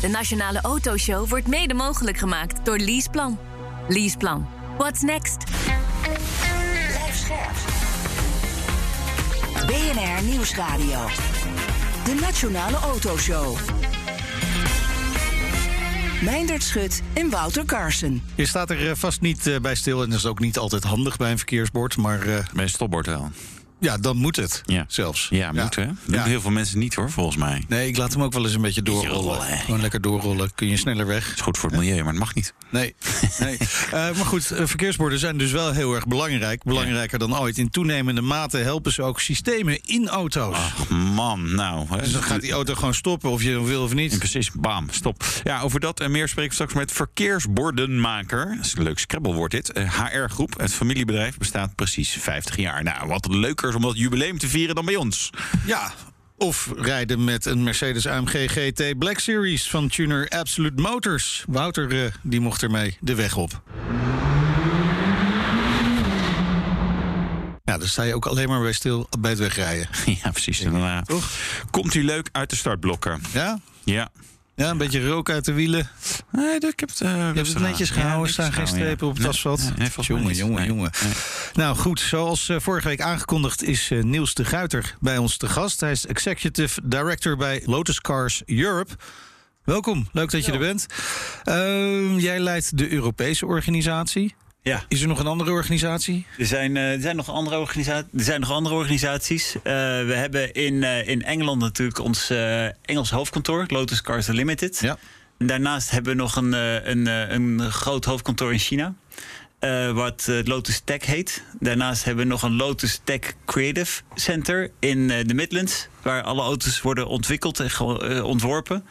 De Nationale Autoshow wordt mede mogelijk gemaakt door Leaseplan. Leaseplan. What's next? Blijf scherp. BNR Nieuwsradio. De Nationale Autoshow. Meindert Schut en Wouter Carson. Je staat er eh, vast niet eh, bij stil en dat is ook niet altijd handig bij een verkeersbord. Maar eh, Bij een stopbord wel. Ja, dan moet het Ja. zelfs. Ja, moet hè? Dat doen heel veel mensen niet hoor, volgens mij. Nee, ik laat hem ook wel eens een beetje doorrollen. rollen? Gewoon lekker doorrollen. Kun je sneller weg. is goed voor het milieu, maar het mag niet. Nee. nee. Eh, maar goed, eh, verkeersborden zijn dus wel heel erg belangrijk. Belangrijker dan ooit. In toenemende mate helpen ze ook systemen in auto's. Ach man, nou. hè. Dus dan gaat die auto gewoon stoppen of je dan wil of En niet. precies, bam, stop. Ja, over dat en meer spreek ik straks met verkeersbordenmaker. Dat is een leuk scrabblewoord dit. Eh, HR Groep, het familiebedrijf, bestaat precies 50 jaar. Nou, wat leuker om dat jubileum te vieren dan bij ons. Ja. Of rijden met een Mercedes AMG GT Black Series van tuner Absolute Motors. Wouter eh, die mocht ermee de weg op. Ja, daar sta je ook alleen maar bij stil bij het wegrijden. Ja, precies. Daarna komt u leuk uit de startblokken. Ja? Ja. Ja, een beetje rook uit de wielen. Nee, ik heb het, eh, Je hebt het netjes gehouden, Ja, staan geen strepen op het asfalt. Nee, jongen, jongen, Nee. jongen. Nee. Nou goed, zoals eh, vorige week aangekondigd is eh, Niels de Guiter bij ons te gast. Hij is Executive Director bij Lotus Cars Europe. Welkom, leuk dat je er bent. Ehm, jij leidt de Europese organisatie. Ja. Is er nog een andere organisatie? Er zijn, eh, er zijn, nog, andere organisa er zijn nog andere organisaties. Eh, we hebben in, eh, in Engeland natuurlijk ons eh, Engels hoofdkantoor, Lotus Cars Limited. Ja. Daarnaast hebben we nog een, eh, een, eh, een groot hoofdkantoor in China. eh, wat eh, Lotus Tech heet. Daarnaast hebben we nog een Lotus Tech Creative Center in eh, de Midlands. Waar alle auto's worden ontwikkeld en eh, ontworpen.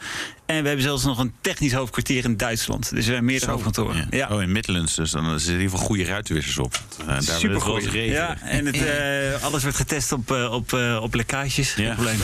En we hebben zelfs nog een technisch hoofdkwartier in Duitsland. Dus er zijn meerdere hoofdkantoren. Ja. Ja. Oh, in Midlands, dus dan zitten in ieder geval goede ruitenwissers op. Uh, daar Super Super goed. Ja, en het, eh, alles wordt getest op, eh, op, eh, op lekkages. Ja. Geen probleem.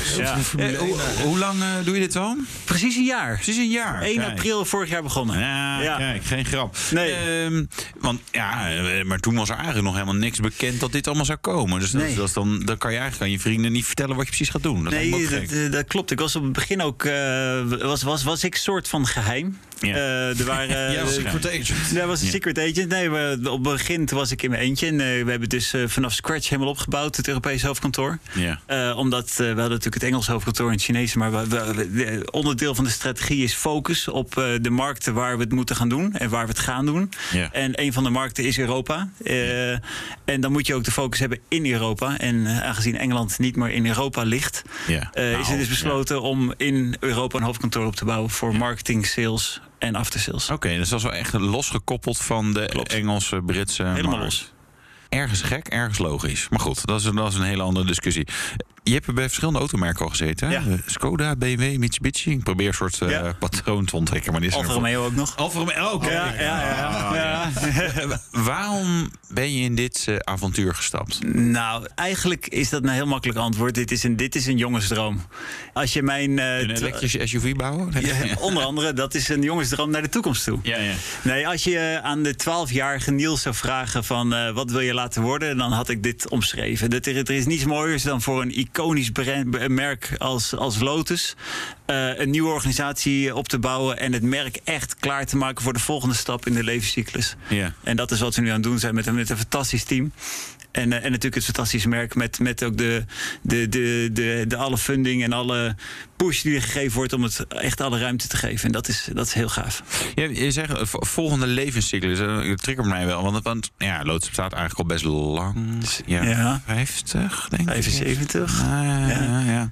Ja. Hoe, hoe lang doe je dit al? Precies een jaar. Precies een jaar. 1 Kijk. april vorig jaar begonnen. Ja, Ja. kijk, geen grap. Nee. Ehm, want ja, maar toen was er eigenlijk nog helemaal niks bekend dat dit allemaal zou komen. Dus dat, Nee. dat is dan, dan kan je eigenlijk aan je vrienden niet vertellen wat je precies gaat doen. Dat Nee, dat, klopt. Ik was op het begin ook. eh, was, was, was ik soort van geheim. Ja. Eh, er waren. Ja, eh, secret agent. Dat was een Ja. secret agent. Nee, maar op het begin was ik in mijn eentje. En eh, we hebben dus eh, vanaf scratch helemaal opgebouwd, het Europese hoofdkantoor. Ja. Eh, omdat eh, we hadden natuurlijk het Engelse hoofdkantoor en het Chinese. Maar we, we- we- de- onderdeel van de strategie is focus op eh, de markten waar we het moeten gaan doen. En waar we het gaan doen. Ja. En een van de markten is Europa. Eh, en dan moet je ook de focus hebben in Europa. En eh, aangezien Engeland niet meer in Europa ligt, eh, is Nou, er dus besloten om in Europa een hoofdkantoor op te bouwen voor marketing, sales en aftersales. Oké, dus dat is wel echt losgekoppeld van de Klopt. Engelse, Britse. Helemaal markt. los. Ergens gek, ergens logisch. Maar goed, dat is, dat is een hele andere discussie. Je hebt bij verschillende automerken al gezeten. hè? Ja. Eh, Skoda, BMW, Mitsubishi. Ik probeer een soort eh, Ja. patroon te ontdekken. Maar Alfa Romeo ook nog. Alfa Romeo, oké. Ja, ja, ja. ja. Eh, Waarom ben je in dit eh, avontuur gestapt? Nou, eigenlijk is dat een heel makkelijk antwoord. Dit is een, dit is een jongensdroom. Als je mijn... Een elektrische SUV bouwen? Onder andere, dat is een jongensdroom naar de toekomst toe. Ja, ja. Nee, als je aan de 12-jarige Niels zou vragen van wat wil je laten worden, dan had ik dit omschreven. Dat er, er is niets mooiers dan voor een iconisch merk als, als Lotus eh, een nieuwe organisatie op te bouwen en het merk echt klaar te maken voor de volgende stap in de levenscyclus. Ja. En dat is wat we nu aan het doen zijn met met een fantastisch team. En, eh, en natuurlijk het fantastische merk met, met ook de, de, de, de, de alle funding en alle push die er gegeven wordt om het echt alle ruimte te geven. En dat is, dat is heel gaaf. Ja, je zegt eh, vo- volgende levenscyclus. eh, Dat triggert mij wel. Want, want ja, Lotus bestaat eigenlijk al best lang. Ja, Ja. 50, denk ik. 75. Ah, ja, ja. ja.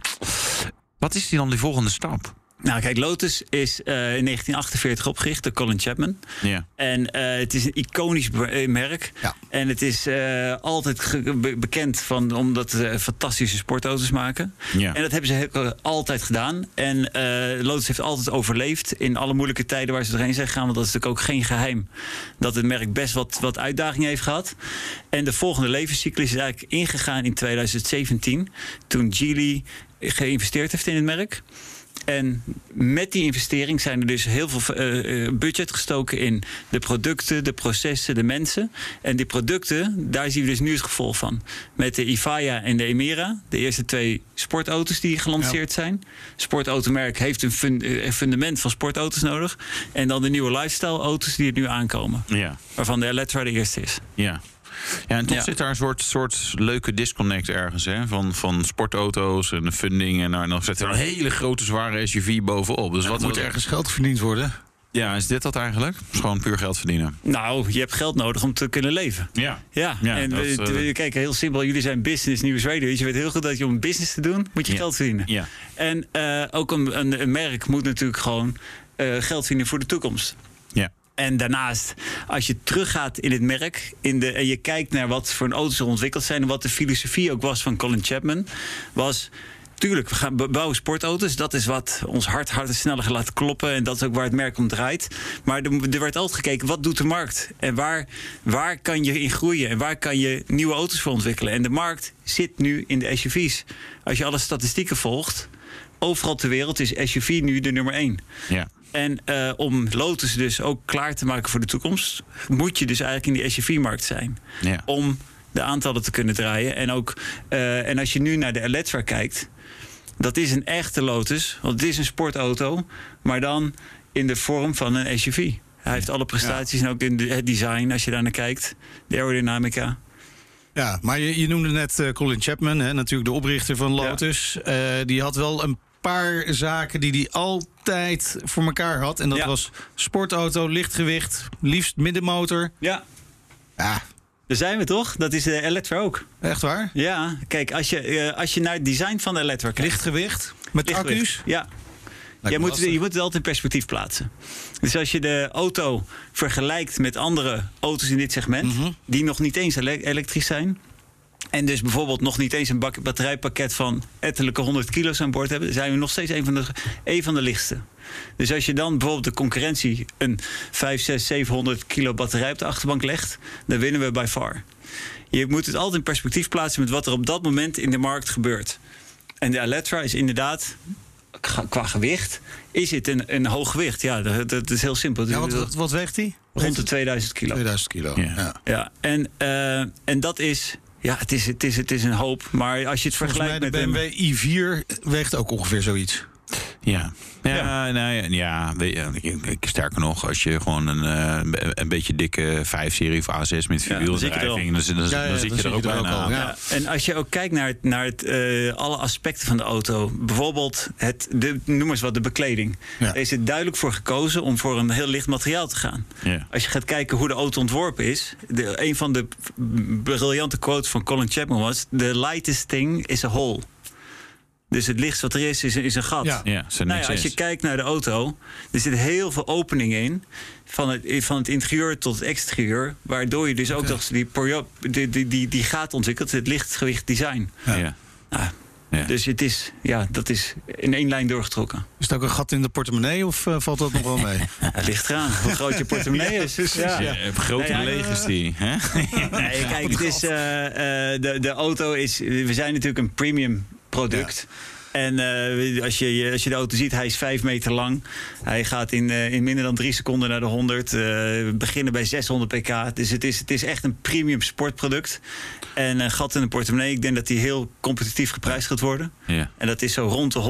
Wat is die dan die volgende stap? Nou, kijk, Lotus is uh, in 1948 opgericht door Colin Chapman. Ja. En uh, het is een iconisch eh, merk. Ja. En het is uh, altijd be bekend van, omdat ze fantastische sportauto's maken. Ja. En dat hebben ze altijd gedaan. En Lotus heeft altijd overleefd in alle moeilijke tijden waar ze doorheen zijn gegaan. Want dat is natuurlijk ook geen geheim dat het merk best wat, wat uitdagingen heeft gehad. En de volgende levenscyclus is eigenlijk ingegaan in 2017. Toen Geely geïnvesteerd heeft in het merk. En met die investering zijn er dus heel veel uh, budget gestoken in de producten, de processen, de mensen. En die producten, daar zien we dus nu het gevolg van. Met de Ivaya en de Emira, de eerste twee sportauto's die gelanceerd ja. zijn. Sportautomerk heeft een, fun een, fundament van sportauto's nodig. En dan de nieuwe lifestyle auto's die er nu aankomen. Ja. Waarvan de Electra de eerste is. Ja. Ja, en toch Ja. zit daar een soort, soort leuke disconnect ergens. Hè? Van, van sportauto's en de funding. En, dan zit er een hele grote zware SUV bovenop. Dus wat moet ergens geld verdiend worden. Ja, is dit dat eigenlijk? Is Gewoon puur geld verdienen. Nou, je hebt geld nodig om te kunnen leven. Ja. Ja, Ja, en dat we, is, eh, we- kijk, heel simpel. Jullie zijn business nieuws radio. Dus je weet heel goed dat je om een business te doen, moet je Ja. geld verdienen. Ja. En eh, ook een, een, een merk moet natuurlijk gewoon eh, geld verdienen voor de toekomst. Ja. En daarnaast, als je teruggaat in het merk in de, en je kijkt naar wat voor auto's er ontwikkeld zijn en wat de filosofie ook was van Colin Chapman, was. Tuurlijk, we gaan bouwen sportauto's. Dat is wat ons hart harder sneller laten kloppen. En dat is ook waar het merk om draait. Maar er, er werd altijd gekeken, wat doet de markt? En waar, waar kan je in groeien? En waar kan je nieuwe auto's voor ontwikkelen? En de markt zit nu in de SUV's. Als je alle statistieken volgt, overal ter wereld is SUV nu de nummer één. Ja. En eh, om Lotus dus ook klaar te maken voor de toekomst, moet je dus eigenlijk in die SUV-markt zijn. Ja. Om de aantallen te kunnen draaien. En, ook, eh, en als je nu naar de Electra kijkt, dat is een echte Lotus. Want het is een sportauto, maar dan in de vorm van een SUV. Hij heeft alle prestaties en ook in de, het design, als je daar naar kijkt. De aerodynamica. Ja, maar je, je noemde net eh, Colin Chapman, hè, natuurlijk de oprichter van Lotus. Die had wel een paar zaken die hij altijd voor elkaar had. En dat Ja. was sportauto, lichtgewicht, liefst middenmotor. Ja, Ja, daar zijn we toch? Dat is de Electra ook. echt waar. Ja, kijk, als je, eh, als je naar het design van de Electra kijkt. Lichtgewicht, met Lichtgewicht. accu's. Ja. Je moet, je moet het altijd in perspectief plaatsen. Dus als je de auto vergelijkt met andere auto's in dit segment, Mhm. die nog niet eens ele- elektrisch zijn. En dus bijvoorbeeld nog niet eens een bak- batterijpakket van ettelijke 100 kilo's aan boord hebben, zijn we nog steeds een van de, een van de lichtste. Dus als je dan bijvoorbeeld de concurrentie een 5, 6, 700 kilo batterij op de achterbank legt, dan winnen we by far. Je moet het altijd in perspectief plaatsen met wat er op dat moment in de markt gebeurt. En de Electra is inderdaad, qua- gewicht, is het een, een hoog gewicht. Ja, dat, dat is heel simpel. Ja, wat, wat, wat weegt hij? Rond de 2000 kilo. 2000 kilo. Ja. Ja. Ja, en, eh, en dat is, ja, het is, het, is, het is een hoop. Maar als je het Volgens mij vergelijkt de met een- BMW i4 weegt ook ongeveer zoiets. Ja. Ja, Ja. Nou, ja, ja, sterker nog, als je gewoon een, eh, een beetje dikke 5-serie of A6 met Ja, dan er dan, zit- dan, Ja, ja, dan zit je er ook bijna. Ja. Ja, en als je ook kijkt naar, het, naar het, eh, alle aspecten van de auto, bijvoorbeeld het, de, noem maar eens wat, de bekleding. Ja. Er is er duidelijk voor gekozen om voor een heel licht materiaal te gaan. Ja. Als je gaat kijken hoe de auto ontworpen is, de, een van de briljante quotes van Colin Chapman was: The lightest thing is a hole. Dus het lichtst wat er is, is, is een gat. Ja. Ja, Nou ja, als je is. kijkt naar de auto, er zit heel veel openingen in. Van het, van het interieur tot het exterieur. Waardoor je dus ook nog die, die, die, die, die gaat ontwikkelt. Het lichtgewicht design. Ja. Nou, Ja. Dus het is, ja, dat is in één lijn doorgetrokken. Is het ook een gat in de portemonnee of eh, valt dat nog wel mee? Het ligt eraan hoe groot je portemonnee is. Ja. Ja, eh, grote Nee, ja, legers die. Hè? Nee, kijk, het is, eh, eh, de, de auto is. We zijn natuurlijk een premium product. En eh, als, je, als je de auto ziet, hij is 5 meter lang. Hij gaat in, eh, in minder dan drie seconden naar de 100. Eh, we beginnen bij 600 pk. Dus het is, het is echt een premium sportproduct. En een gat in de portemonnee, ik denk dat die heel competitief geprijsd gaat worden. Ja. En dat is zo rond de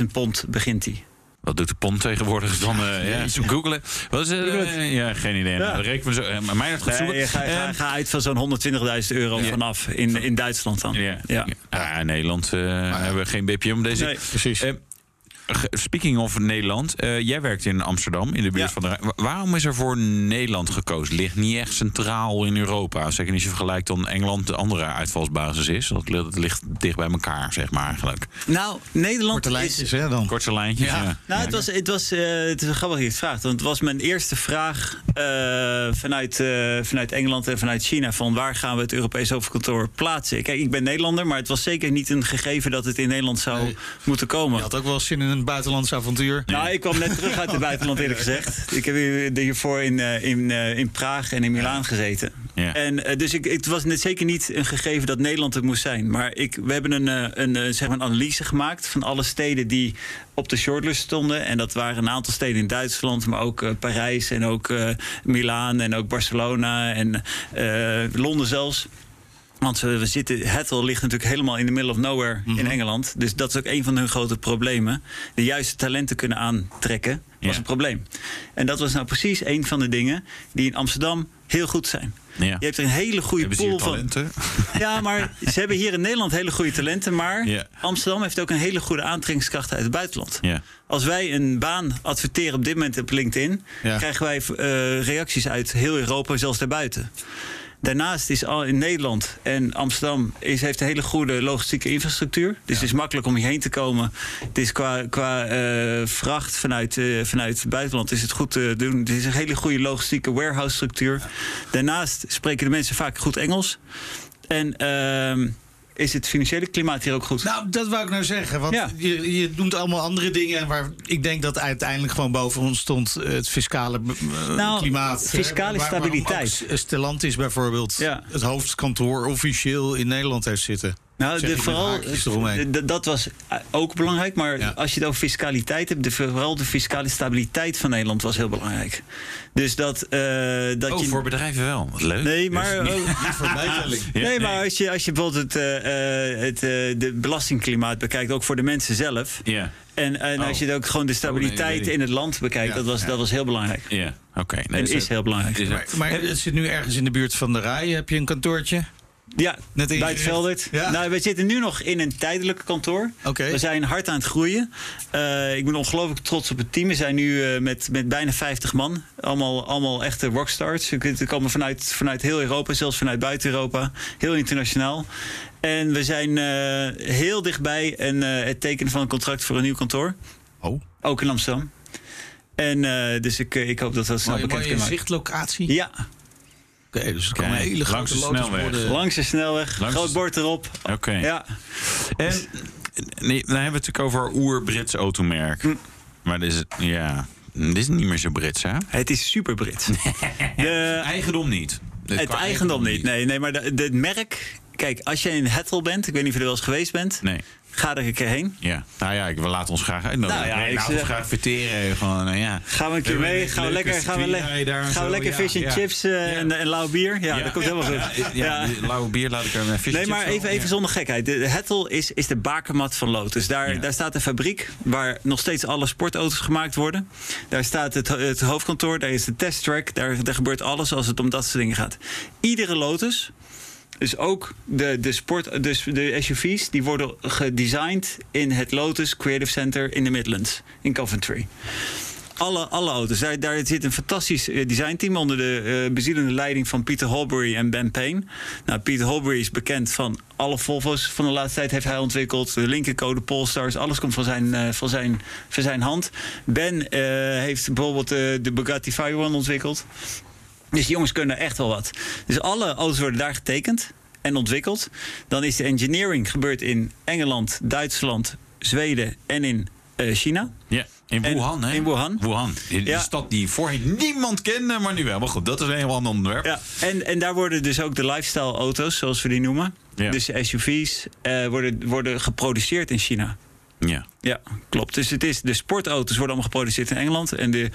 100.000 pond begint hij. Wat doet de pond tegenwoordig? Dan eh ja, zo googelen. Wat is, eh, ja, geen idee. Ja. Dat rekenen we zo. eh, Maar mij dat gaat zoeken. Nee, ga, ga, Eh, ga uit van zo'n 120.000 euro Ja. vanaf in, in Duitsland dan. Ja, Ja. ja. Ah, in Nederland eh, hebben we geen BPM om deze. Nee. Precies. Eh, Speaking of Nederland, uh, jij werkt in Amsterdam, in de buurt van de Rijn. Waarom is er voor Nederland gekozen? Ligt niet echt centraal in Europa. Zeker niet je vergelijkt dan Engeland de andere uitvalsbasis is. Dat, ligt dicht bij elkaar, zeg maar eigenlijk. Nou, Nederland Korte lijntjes, hè dan? Korte lijntjes, ja. ja. Nou, het was, het was uh, het is grappig je het vraagt. Want het was mijn eerste vraag uh, vanuit, vanuit Engeland en vanuit China. Van waar gaan we het Europees hoofdkantoor plaatsen? Kijk, ik ben Nederlander, maar het was zeker niet een gegeven dat het in Nederland zou nee. moeten komen. Je had ook wel zin in een buitenlands avontuur. Nou, ik kwam net terug uit het buitenland eerlijk gezegd. Ik heb hiervoor in, in, in Praag en in Milaan gezeten. Ja. En dus ik, het was net zeker niet een gegeven dat Nederland het moest zijn. Maar ik, we hebben een, een, een, zeg maar een analyse gemaakt van alle steden die op de shortlist stonden. En dat waren een aantal steden in Duitsland, maar ook uh, Parijs en ook uh, Milaan en ook Barcelona en uh, Londen zelfs. Want we zitten, Hethel ligt natuurlijk helemaal in the middle of nowhere mm -hmm. in Engeland. Dus dat is ook een van hun grote problemen. De juiste talenten kunnen aantrekken was Ja. een probleem. En dat was nou precies een van de dingen die in Amsterdam heel goed zijn. Ja. Je hebt er een hele goede Hebben pool van. talenten? Ja, maar ze hebben hier in Nederland hele goede talenten. Maar Ja. Amsterdam heeft ook een hele goede aantrekkingskracht uit het buitenland. Ja. Als wij een baan adverteren op dit moment op LinkedIn, krijgen wij eh, reacties uit heel Europa, zelfs daarbuiten. Daarnaast is al in Nederland en Amsterdam is, heeft een hele goede logistieke infrastructuur. Dus het is makkelijk om hierheen te komen. Het is qua, qua eh, vracht vanuit, eh, vanuit het buitenland is het goed te doen. Het is een hele goede logistieke warehouse structuur. Daarnaast spreken de mensen vaak goed Engels. En ehm, is het financiële klimaat hier ook goed? Nou, dat wou ik nou zeggen. Want Ja. je, je doet allemaal andere dingen. Waar ik denk dat uiteindelijk gewoon boven ons stond eh, het fiscale eh, Nou, klimaat. fiscale waarom stabiliteit. Stellantis bijvoorbeeld Ja. het hoofdkantoor officieel in Nederland heeft zitten. Nou, de, vooral, dat was eh, ook belangrijk. Maar Ja. als je het over fiscaliteit hebt, de, vooral de fiscale stabiliteit van Nederland was heel belangrijk. Dus dat, eh, dat Oh, je. voor bedrijven wel. Wat leuk. Nee, maar. Dus niet- ook- Niet voor bijtelling. Ja, nee, maar nee. als je, als je bijvoorbeeld het, eh, eh, het, eh, de belastingklimaat bekijkt, ook voor de mensen zelf. Ja, En, en Oh. als je ook gewoon de Oh, nee, stabiliteit in het land bekijkt, Ja, dat, was, ja. dat was heel belangrijk. ja. oké. Nee, en dus is heel belangrijk. is- Maar, maar het zit nu ergens in de buurt van de Rij. Heb je een kantoortje? Ja, Net bij het. Veldert. Ja. Nou, we zitten nu nog in een tijdelijke kantoor. We zijn hard aan het groeien. Eh, ik ben ongelooflijk trots op het team. We zijn nu eh, met, met bijna 50 man. Allemaal, allemaal echte rockstars. Ze komen vanuit, vanuit heel Europa, zelfs vanuit buiten Europa. Heel internationaal. En we zijn eh, heel dichtbij een, eh, het tekenen van een contract voor een nieuw kantoor. Oh, Ook in Amsterdam. En dus ik, ik hoop dat dat snel bekend kan maken. zichtlocatie. Ja, Oké, dus er komen Kijk, hele langs grote de snelweg. lotusborden. langs de snelweg. Langs groot bord erop. Oké. Ja. En nee, dan hebben we het natuurlijk over oer-Brits automerk. Hm. Maar dit is, ja, dit is niet meer zo Brits, hè? Het is super Brits. De, Eigendom niet. het eigendom niet. Nee, nee maar het merk. Kijk, als je in Hethel bent, ik weet niet of je er wel eens geweest bent, Nee. Ga er een keer heen. Ja. Nou ja, ik, we laten ons graag uitnodigen. Nou ja, nee, ik ons zeg- graag verteren. Gewoon, eh, ja. Gaan we een keer we mee? Gaan we lekker, gaan we, le- gaan we lekker Ja, fish and ja. chips eh, en, en lauw bier? Ja, dat komt helemaal goed. Ja, lauwe bier laat ik er een visje Nee, maar even, even zonder gekheid. De Hethel is, is de bakermat van Lotus. Daar, daar staat de fabriek waar nog steeds alle sportauto's gemaakt worden. Daar staat het, het hoofdkantoor, daar is de testtrack. Daar, daar gebeurt alles als het om dat soort dingen gaat. Iedere Lotus, dus ook de, de, sport, dus de SUV's, die worden gedesigned in het Lotus Creative Center in de Midlands, in Coventry. Alle, alle auto's. Daar, daar zit een fantastisch eh, designteam onder de eh, bezielende leiding van Peter Holbury en Ben Payne. Nou, Peter Holbury is bekend van alle Volvo's van de laatste tijd heeft hij ontwikkeld. De linkercode, Polestars, alles komt van zijn, eh, van zijn, van zijn hand. Ben heeft bijvoorbeeld de Bugatti Veyron ontwikkeld. Dus die jongens kunnen echt wel wat. Dus alle auto's worden daar getekend en ontwikkeld. Dan is de engineering gebeurd in Engeland, Duitsland, Zweden en in eh, China. Ja, in En- Wuhan, hè? in Wuhan. Wuhan. Die, Ja. stad die voorheen niemand kende, maar nu wel. Maar goed, dat is een heel ander onderwerp. Ja, en, en daar worden dus ook de lifestyle auto's, zoals we die noemen. Ja. Dus de SUV's eh, worden, worden geproduceerd in China. Ja. Ja, klopt. Dus het is, de sportauto's worden allemaal geproduceerd in Engeland en de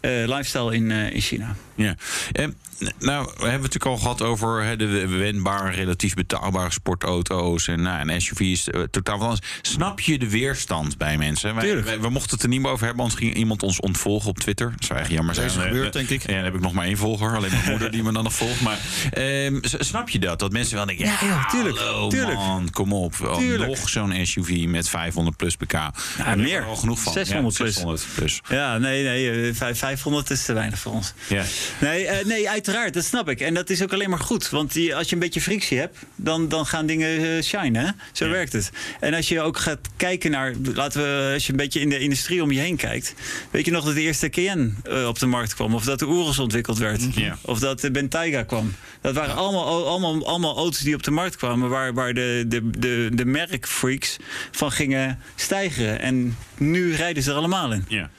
eh, lifestyle in, in China. Ja. En, nou, we hebben het natuurlijk al gehad over hè, de wendbare, relatief betaalbare sportauto's en, nou, en SUV's. Uh, totaal van alles. Snap je de weerstand bij mensen? Wij, wij, we mochten het er niet meer over hebben, anders ging iemand ons ontvolgen op Twitter. Dat zou eigenlijk jammer zijn. Dat is gebeurd, denk ik. Ja, dan heb ik nog maar één volger, alleen mijn moeder die me dan nog volgt. Maar uh, snap je dat? Dat mensen wel denken, ja, ja tuurlijk, hallo, tuurlijk. man, kom op. Tuurlijk. Nog zo'n SUV met 500 plus pk. Ja, meer. Al genoeg van. 600, ja, 600 plus. Ja, nee, nee, 500 is te weinig voor ons. Ja. Nee, uh, nee, uiteraard, dat snap ik. En dat is ook alleen maar goed. Want die, als je een beetje frictie hebt, dan, dan gaan dingen uh, shinen. Hè? Zo ja. werkt het. En als je ook gaat kijken naar, laten we, als je een beetje in de industrie om je heen kijkt. Weet je nog dat de eerste Cayenne uh, op de markt kwam? Of dat de Urus ontwikkeld werd? Ja. Of dat de Bentayga kwam? Dat waren allemaal, allemaal, allemaal auto's die op de markt kwamen, waar, waar de, de, de, de merkfreaks van gingen stijgen. En nu rijden ze er allemaal in. Ja.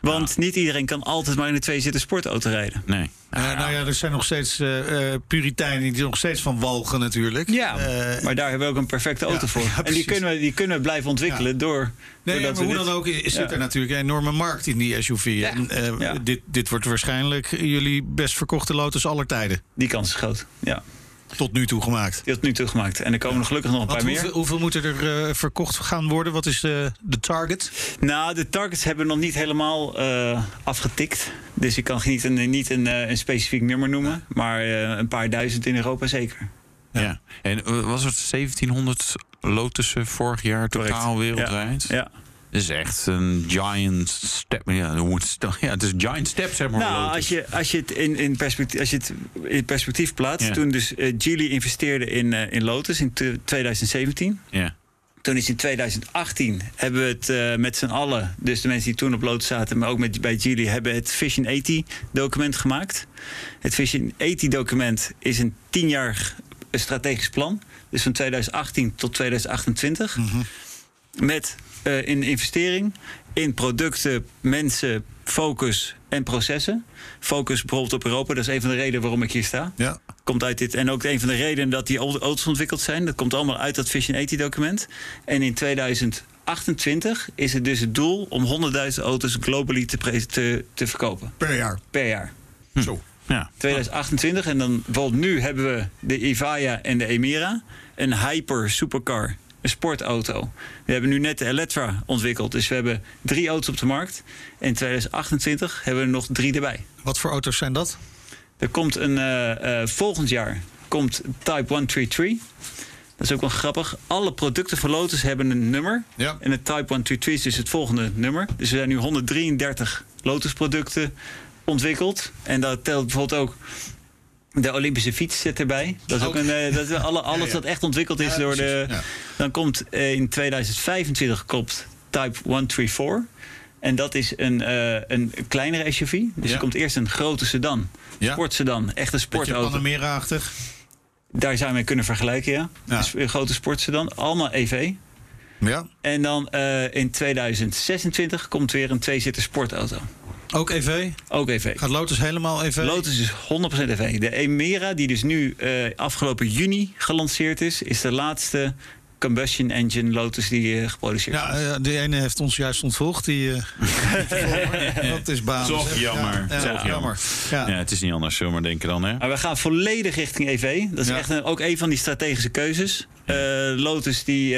Want niet iedereen kan altijd maar in een twee-zitter sportauto rijden. Nee. Uh, nou ja, er zijn nog steeds uh, puriteinen die nog steeds van walgen natuurlijk. Ja, uh, maar daar hebben we ook een perfecte auto ja, voor. Ja, en die kunnen, we, die kunnen we blijven ontwikkelen ja. door... Nee, maar hoe dit... dan ook zit er natuurlijk een enorme markt in die SUV. En, dit, dit wordt waarschijnlijk jullie best verkochte Lotus aller tijden. Die kans is groot, ja. Tot nu toe gemaakt. Tot nu toe gemaakt. En er komen er gelukkig nog een Wat, paar hoeveel, meer. Hoeveel moeten er uh, verkocht gaan worden? Wat is de, de target? Nou, de targets hebben we nog niet helemaal uh, afgetikt. Dus ik kan niet een, niet een, uh, een specifiek nummer noemen. Maar een paar duizend in Europa zeker. Ja. ja. En was het 1700 Lotussen vorig jaar totaal Correct. wereldwijd? Ja. ja. Het is echt een giant step. Ja, ja het is een giant step, zeg maar. Nou, als je, als je het in, in, perspectief, als je het in perspectief plaatst. Ja. Toen dus uh, Geely investeerde in, uh, in Lotus in 2017. Ja. Toen is in 2018 hebben we het uh, met z'n allen, dus de mensen die toen op Lotus zaten, maar ook met, bij Geely, hebben het Vision 80 document gemaakt. Het Vision 80 document is een tienjarig strategisch plan. Dus van 2018 tot 2028. Mhm. Mm -hmm. Met uh, in investering, in producten, mensen, focus en processen. Focus bijvoorbeeld op Europa, dat is een van de redenen waarom ik hier sta. Ja. Komt uit dit, en ook een van de redenen dat die auto's ontwikkeld zijn. Dat komt allemaal uit dat Vision 80 document. En in 2028 is het dus het doel om 100.000 auto's globally te, te, te verkopen. Per jaar? Per jaar. Hm. Zo. Ja. 2028 en dan bijvoorbeeld nu hebben we de Evaya en de Emira. Een hyper supercar een sportauto. We hebben nu net de Elettra ontwikkeld. Dus we hebben drie auto's op de markt. En in 2028 hebben we er nog drie erbij. Wat voor auto's zijn dat? Er komt een uh, uh, volgend jaar komt Type 133. Dat is ook wel grappig. Alle producten van Lotus hebben een nummer. Ja. En het Type 133 is dus het volgende nummer. Dus er zijn nu 133 Lotus producten ontwikkeld. En dat telt bijvoorbeeld ook de Olympische fiets zit erbij. Dat is ook, ook een, uh, dat is alle, alles ja, ja. dat echt ontwikkeld is ja, door de. Dan komt uh, in 2025 komt Type 134. En dat is een, uh, een kleinere SUV. Dus er komt eerst een grote sedan. Sportsedan, echt een sportauto. Panamera-achtig. Daar zou je mee kunnen vergelijken, ja. Dus een grote sportsedan, allemaal EV. Ja. En dan in 2026 komt weer een tweezitter sportauto. Ook EV? Ook EV. Gaat Lotus helemaal EV? Lotus is 100% EV. De Emira, die dus nu uh, afgelopen juni gelanceerd is, is de laatste combustion engine Lotus die uh, geproduceerd ja, is. Ja, de ene heeft ons juist ontvolgd. Die, uh, dat is basis. Toch jammer. Ja, ja, jammer. Ja. ja. het is niet anders, zullen we maar denken dan. Hè? Maar we gaan volledig richting EV. Dat is echt een, ook een van die strategische keuzes. Uh, Lotus die...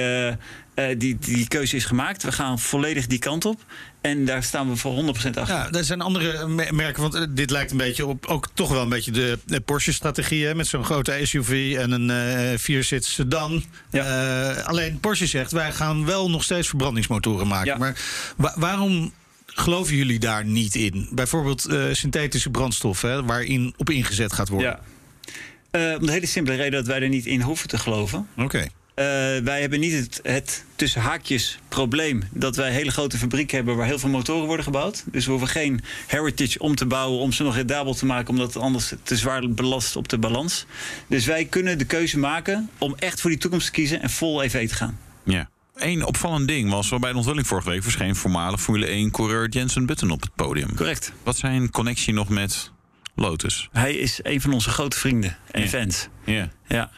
Uh, die, die keuze is gemaakt. We gaan volledig die kant op. En daar staan we voor 100% achter. Ja, er zijn andere merken. Want dit lijkt een beetje op ook toch wel een beetje de, de Porsche-strategie. Met zo'n grote SUV en een uh, vierzit sedan. Ja. Uh, alleen Porsche zegt: wij gaan wel nog steeds verbrandingsmotoren maken. Ja. Maar wa waarom geloven jullie daar niet in? Bijvoorbeeld uh, synthetische brandstof, hè, waarin op ingezet gaat worden. Ja. om de hele simpele reden dat wij er niet in hoeven te geloven. Oké. Okay. Uh, wij hebben niet het, het tussen haakjes probleem dat wij een hele grote fabriek hebben waar heel veel motoren worden gebouwd. Dus we hoeven geen heritage om te bouwen om ze nog rendabel te maken, omdat het anders te zwaar belast op de balans. Dus wij kunnen de keuze maken om echt voor die toekomst te kiezen en vol EV te gaan. Ja. Eén opvallend ding was, bij de onthulling vorige week verscheen voormalig Formule 1-coureur Jensen Button op het podium. Correct. Wat zijn connectie nog met Lotus? Hij is een van onze grote vrienden en fans. Ja. ja.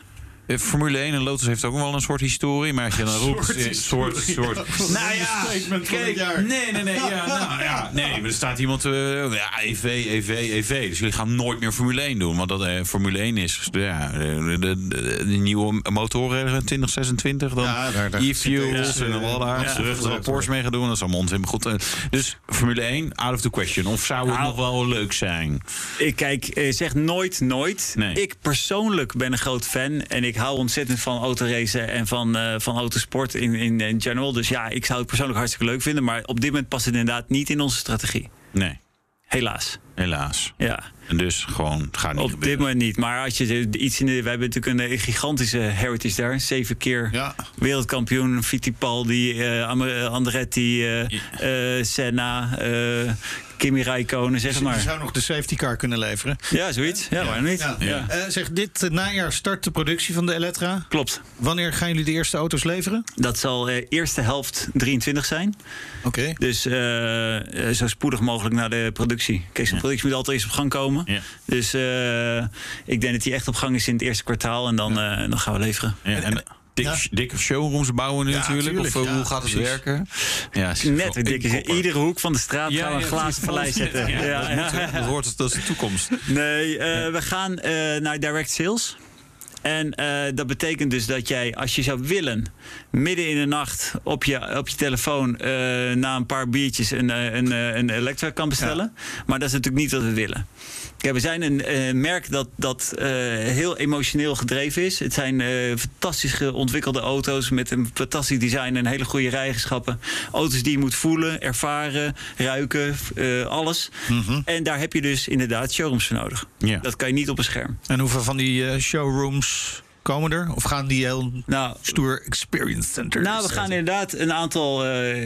Eh, Formule 1 en Lotus heeft ook wel een soort historie. Maar als je dan roept... Soort eh, soort, nou ja, kijk, nee, nee, nee. Ja, nou, ja, nee, maar er staat iemand... eh, ja, EV, EV, EV. Dus jullie gaan nooit meer Formule 1 doen. Want dat eh, Formule 1 is ja, de, de, de, de nieuwe motoren 2026. Dan Ja, daar- daar e-fuels en al daar. ja, terug Porsche mee gaan doen. Dat is allemaal onzin. Maar goed, dus Formule 1, out of the question. Of zou het Nou, nog wel leuk zijn? Ik kijk, zeg nooit, nooit. Nee. Ik persoonlijk ben een groot fan. En ik hou ontzettend van autoracen en van, eh, van autosport in, in, in general. Dus ja, ik zou het persoonlijk hartstikke leuk vinden. Maar op dit moment past het inderdaad niet in onze strategie. Nee, Helaas. helaas. Ja, En dus gewoon, gaat niet op dit moment niet. Maar als je iets in de. We hebben natuurlijk een, eh, gigantische heritage daar. Zeven keer Ja. wereldkampioen. Fittipaldi, Am- Andretti, eh eh, Senna, Kimi Räikkönen, zeg Je maar. zou nog de safety car kunnen leveren. Ja, zoiets. Ja, waarom niet? Ja. Ja. Eh, zeg, dit najaar start de productie van de Elettra. Klopt. Wanneer gaan jullie de eerste auto's leveren? Dat zal eh, eerste helft 23 zijn. Oké. Dus eh, zo spoedig mogelijk naar de productie. Kijk, zo'n productie moet altijd eerst op gang komen. Ja. Dus eh, ik denk dat die echt op gang is in het eerste kwartaal. En dan, eh, dan gaan we leveren. Ja, en dik, Ja. dikke showrooms bouwen nu Ja, natuurlijk. tuurlijk, of eh, ja, hoe gaat het precies. werken? Ja, Net een dikke. Iedere hoek van de straat gaan we een glazen vallei zetten. Dat, hoort dat is de toekomst. Nee, eh, we gaan eh, naar direct sales. En dat betekent dus dat jij, als je zou willen, midden in de nacht op je, op je telefoon na een paar biertjes een, een, eh, een Electra kan bestellen. Maar dat is natuurlijk niet wat we willen. Ja, we zijn een eh, merk dat, dat eh, heel emotioneel gedreven is. Het zijn eh, fantastisch ontwikkelde auto's met een fantastisch design en hele goede rijeigenschappen. Auto's die je moet voelen, ervaren, ruiken, alles. En daar heb je dus inderdaad showrooms voor nodig. Ja. Dat kan je niet op een scherm. En hoeveel van die showrooms komen er? Of gaan die heel Nou, stoer experience centers? Nou, we gaan inderdaad een aantal,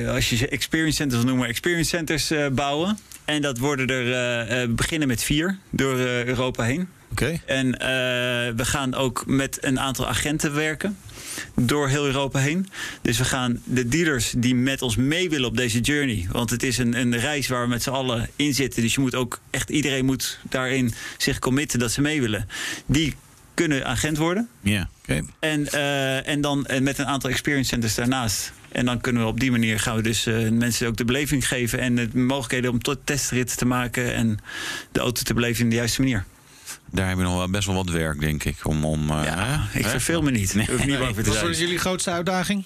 als je ze experience centers noemen, experience centers bouwen. En dat worden er, eh, eh, beginnen met vier door eh, Europa heen. Oké. En we gaan ook met een aantal agenten werken. Door heel Europa heen. Dus we gaan de dealers die met ons mee willen op deze journey. Want het is een, een reis waar we met z'n allen in zitten. Dus je moet ook echt, iedereen moet daarin zich committen dat ze mee willen. Die kunnen agent worden. Ja. Oké. En, en dan eh, met een aantal experience centers daarnaast. En dan kunnen we op die manier gaan we dus eh, mensen ook de beleving geven. En de mogelijkheden om tot testritten te maken. En de auto te beleven in de juiste manier. Daar hebben we nog wel best wel wat werk, denk ik. Om, om, eh, Ja, ik verveel me niet. Wat is jullie grootste uitdaging?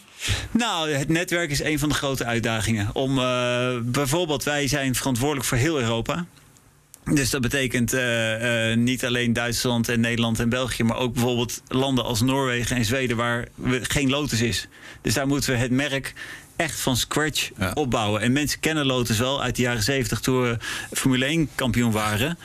Nou, het netwerk is een van de grote uitdagingen. Om eh, bijvoorbeeld, wij zijn verantwoordelijk voor heel Europa. Dus dat betekent eh, eh, niet alleen Duitsland en Nederland en België, maar ook bijvoorbeeld landen als Noorwegen en Zweden waar we, geen Lotus is. Dus daar moeten we het merk echt van scratch Ja. opbouwen. En mensen kennen Lotus wel uit de jaren 70 toen we Formule 1 kampioen waren.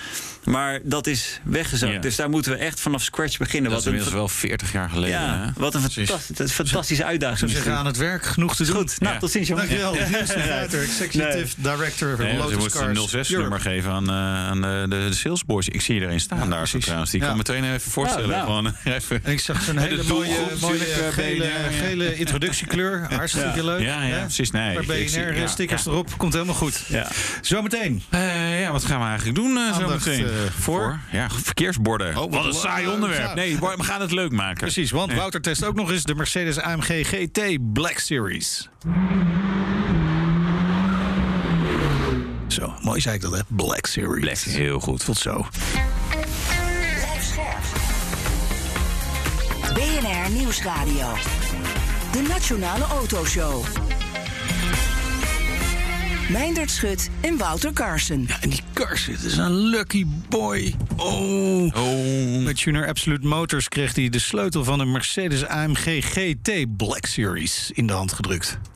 Maar dat is weggezakt. Ja. Dus daar moeten we echt vanaf scratch beginnen. Dat is Wat inmiddels wel 40 jaar geleden. ja, hè? wat een Precies. fantastische, uitdaging. zou is zeggen, dit. aan het werk genoeg te doen. goed. Nou, Ja. tot ziens, jongen. Dankjewel. Niels de Ruiter, Executive Director van Nee, ze Lotus moeten Cars een 06-nummer Europe. geven aan, eh, aan de, de, de salesboys. Ik zie iedereen staan Ja, daar zo trouwens. Die Ja. kan meteen even voorstellen. Ja, nou. Gewoon, even. En ik zag zo'n hele de mooie, mooie eh, gele, gele introductiekleur. Hartstikke leuk. Ja, ja, hè? precies. Nee, BNR-stickers erop. Komt helemaal goed. Ja. Zometeen. Eh, ja, wat gaan we eigenlijk doen eh, eh, voor? Ja, verkeersborden. wat wat een saai onderwerp. Nee, we gaan het leuk maken. Precies, want Ja. Wouter test ook nog eens de Mercedes AMG GT Black Series. Zo, mooi zei ik dat, hè? Black Series. Black, heel goed. Tot zo. Blijf scherp. BNR Nieuwsradio. De Nationale Autoshow. Meindert Schut en Wouter Carson. Ja, en die Cars, het is een lucky boy. Oh. Oh, Met Tuner Absolute Motors kreeg hij de sleutel van een Mercedes AMG GT Black Series in de hand gedrukt.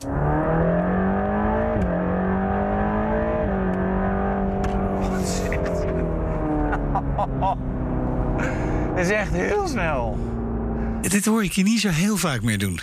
Het is echt heel snel. Dit hoor ik je niet zo heel vaak meer doen.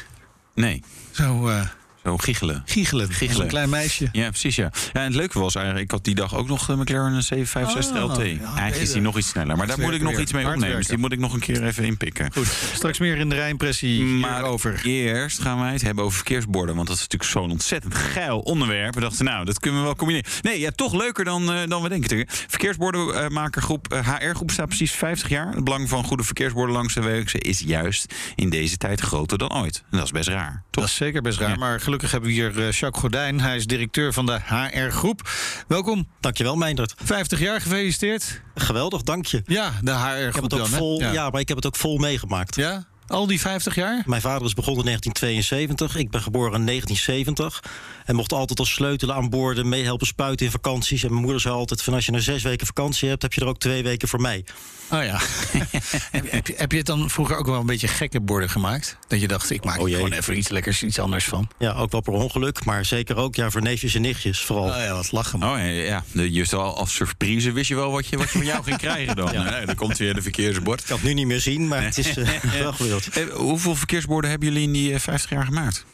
nee. Zo, eh, Oh, giechelen. Giechelen. Giechelen. Een klein meisje. Ja, precies, ja. ja. En het leuke was eigenlijk, ik had die dag ook nog de McLaren 765 Oh, LT. ja, Eigenlijk is die nog iets sneller. Maar daar moet ik nog iets mee opnemen. Dus die moet ik nog een keer even inpikken. Goed, straks meer in de Rijnpressie Maar over. eerst gaan wij het hebben over verkeersborden. Want dat is natuurlijk zo'n ontzettend geil onderwerp. We dachten, nou, dat kunnen we wel combineren. Nee, ja, toch leuker dan, eh, dan we denken. Verkeersbordenmakergroep eh, HR-groep staat precies 50 jaar. Het belang van goede verkeersborden langs de wegen is juist in deze tijd groter dan ooit. En dat is best raar. Dat is zeker best raar. Ja. Maar gelukkig hebben we hier eh, Jacques Gordijn. Hij is directeur van de HR-groep. Welkom. Dankjewel, Meindert. 50 jaar gefeliciteerd. Geweldig, dank je. Ja, de Ik heb HR-groep het ook dan, vol, ja. ja. maar ik heb het ook vol meegemaakt. Ja? Al die 50 jaar? Mijn vader is begonnen in 1972. Ik ben geboren in 1970. En mocht altijd als sleutelen aan boorden, meehelpen spuiten in vakanties. En mijn moeder zei altijd: van als je nou zes weken vakantie hebt, heb je er ook twee weken voor mij. Oh ja. heb, heb, je- heb je het dan vroeger ook wel een beetje gekke borden gemaakt? Dat je dacht, ik maak Oh er gewoon even iets lekkers, iets anders van. Ja, ook wel per ongeluk, maar zeker ook ja, voor neefjes en nichtjes vooral. Oh ja, wat lachen. man. Oh ja, ja. De- Just al als surprise wist je wel wat je, wat je van jou ging krijgen dan. Nee, dan komt weer de verkeersbord. Ik kan het nu niet meer zien, maar het is eh, wel Eh, hoeveel verkeersborden hebben jullie in die eh, 50 jaar gemaakt?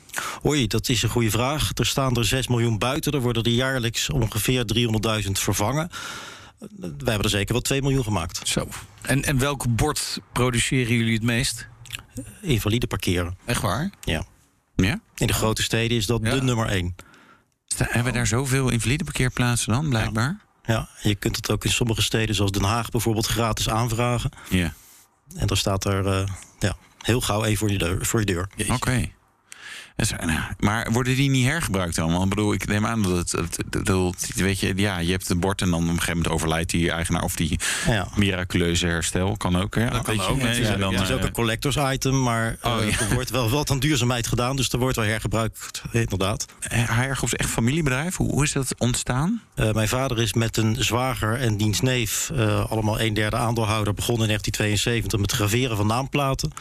Oei, dat is een goede vraag. Er staan er 6 miljoen buiten. Er worden er jaarlijks ongeveer 300.000 vervangen. Wij hebben er zeker wel 2 miljoen gemaakt. Zo. En, en welk bord produceren jullie het meest? Invalide parkeren. Echt waar? Ja. Ja? In de grote steden is dat Ja. de nummer 1. Sta- hebben we daar zoveel invalide parkeerplaatsen dan, blijkbaar? Ja, je kunt het ook in sommige steden, zoals Den Haag bijvoorbeeld, gratis aanvragen. Ja. En dan staat er eh, ja, heel gauw één voor je deur. Voor je deur. Oké. Is- nou, Maar worden die niet hergebruikt dan? Want ik bedoel, ik neem aan dat het, het, het- het- weet je, ja, je hebt een bord en dan op een gegeven moment overlijdt die eigenaar of die Ja. miraculeuze herstel kan ook. Ja, Dat kan ook je, dan, Het is ook eh, een collectors item, maar eh, Oh, ja. er wordt wel wat aan duurzaamheid gedaan. Dus er wordt wel hergebruikt, inderdaad. HR is echt familiebedrijf. Hoe, hoe is dat ontstaan? Eh, mijn vader is met een zwager en diens neef, eh, allemaal een derde aandeelhouder, begonnen in 1972 met het graveren van naamplaten.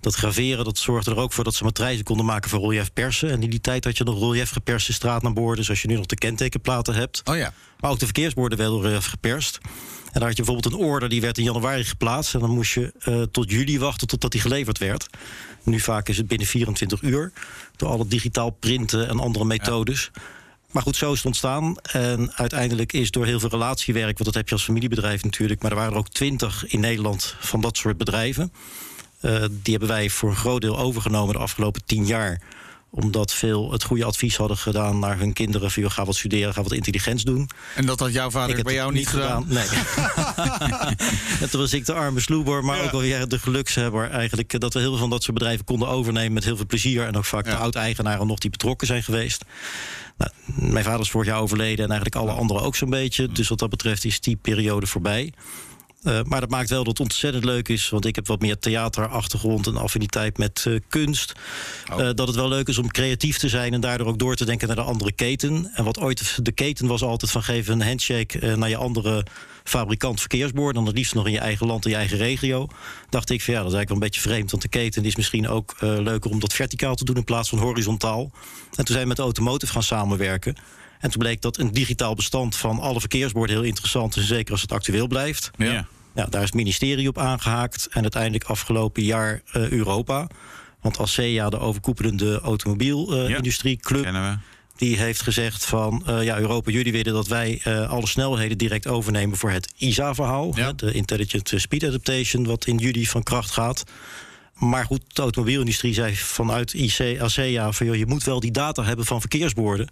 Dat graveren dat zorgde er ook voor dat ze matrijzen konden maken voor relief persen. En in die tijd had je nog relief geperste straatnaamborden, zoals je nu nog de kentekenplaten hebt. Oh ja. Maar ook de verkeersborden werden relief geperst. En daar had je bijvoorbeeld een order die werd in januari geplaatst. En dan moest je eh, tot juli wachten totdat die geleverd werd. Nu vaak is het binnen 24 uur. Door alle digitaal printen en andere methodes. Maar goed, zo is het ontstaan. En uiteindelijk is door heel veel relatiewerk, want dat heb je als familiebedrijf natuurlijk. Maar er waren er ook twintig in Nederland van dat soort bedrijven. Eh, die hebben wij voor een groot deel overgenomen de afgelopen tien jaar omdat veel het goede advies hadden gedaan naar hun kinderen. Van, ga wat studeren, ga wat intelligents doen. En dat had jouw vader bij jou niet gedaan? Nee. en toen was ik de arme sloeber, maar ook alweer de gelukshebber eigenlijk. eh, Dat we heel veel van dat soort bedrijven konden overnemen met heel veel plezier. En ook vaak de oud-eigenaren nog die betrokken zijn geweest. Nou, mijn vader is vorig jaar overleden en eigenlijk alle anderen ook zo'n beetje. Dus wat dat betreft is die periode voorbij. Eh, maar dat maakt wel dat het ontzettend leuk is. Want ik heb wat meer theaterachtergrond en affiniteit met eh, kunst. Oh. Eh, dat het wel leuk is om creatief te zijn en daardoor ook door te denken naar de andere keten. En wat ooit de keten was altijd van geven een handshake naar je andere fabrikant verkeersborden. Dan het liefst nog in je eigen land, in je eigen regio. Dacht ik van ja, dat is eigenlijk wel een beetje vreemd. Want de keten is misschien ook leuker om dat verticaal te doen in plaats van horizontaal. En toen zijn we met de automotive gaan samenwerken. En toen bleek dat een digitaal bestand van alle verkeersborden heel interessant is. Zeker als het actueel blijft. Ja. Ja, daar is het ministerie op aangehaakt. En uiteindelijk afgelopen jaar eh, Europa. Want ASEA, de overkoepelende automobielindustrie-club... Kennen we. die heeft gezegd van... eh, ja, Europa, jullie willen dat wij eh, alle snelheden direct overnemen... voor het ISA-verhaal, Ja. de Intelligent Speed Adaptation... wat in juli van kracht gaat. Maar goed, de automobielindustrie zei vanuit IC, ASEA... van joh, je moet wel die data hebben van verkeersborden...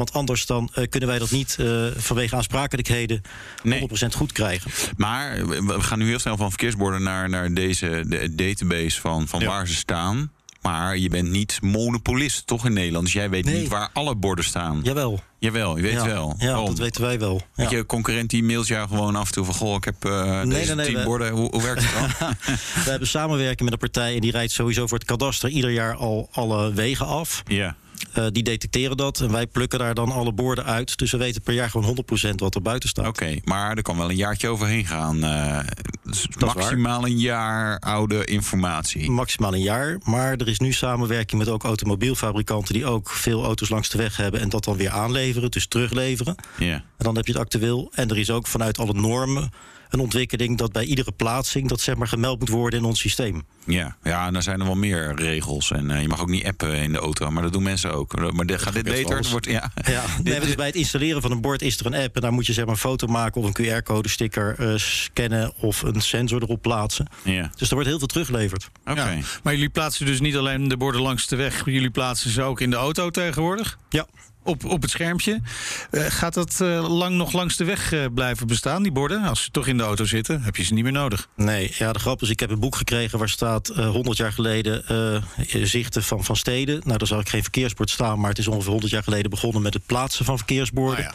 Want anders dan eh, kunnen wij dat niet eh, vanwege aansprakelijkheden 100% goed krijgen. Maar we gaan nu heel snel van verkeersborden naar, naar deze de database van, van waar ze staan. Maar je bent niet monopolist, toch in Nederland? Dus jij weet Nee. niet waar alle borden staan. Jawel. Jawel, je weet ja, wel. Ja, dat weten wij wel. Ja. Want je concurrent die mailt jou gewoon af en toe van... goh, ik heb eh Nee, deze nee, tien we- borden. Hoe, hoe werkt het dan? We hebben samenwerking met een partij en die rijdt sowieso voor het kadaster ieder jaar al alle wegen af. ja. Eh, die detecteren dat en wij plukken daar dan alle borden uit. Dus we weten per jaar gewoon 100% wat er buiten staat. Oké, maar er kan wel een jaartje overheen gaan. eh, dus maximaal een jaar oude informatie. Maximaal een jaar. Maar er is nu samenwerking met ook automobielfabrikanten die ook veel auto's langs de weg hebben en dat dan weer aanleveren, dus terugleveren. Ja. En dan heb je het actueel. En er is ook vanuit alle normen een ontwikkeling dat bij iedere plaatsing dat zeg maar gemeld moet worden in ons systeem. Ja, ja, en dan zijn er wel meer regels. En uh, je mag ook niet appen in de auto, maar dat doen mensen ook. Maar de, gaat dit beter? Wordt, ja. Ja, nee, dus bij het installeren van een bord is er een app... en daar moet je zeg maar een foto maken of een QR-code-sticker uh, scannen... of een sensor erop plaatsen. Ja. Dus er wordt heel veel teruggeleverd. Oké. Okay. Ja, maar jullie plaatsen dus niet alleen de borden langs de weg... jullie plaatsen ze ook in de auto tegenwoordig? Ja op, op het schermpje. Uh, gaat dat uh, lang nog langs de weg uh, blijven bestaan, die borden? Als ze toch in de auto zitten, heb je ze niet meer nodig. Nee, ja, de grap is, ik heb een boek gekregen waar staat 100 jaar geleden zichten van, van steden. Nou, daar zal ik geen verkeersbord staan, maar het is ongeveer 100 jaar geleden begonnen met het plaatsen van verkeersborden. Oh ja.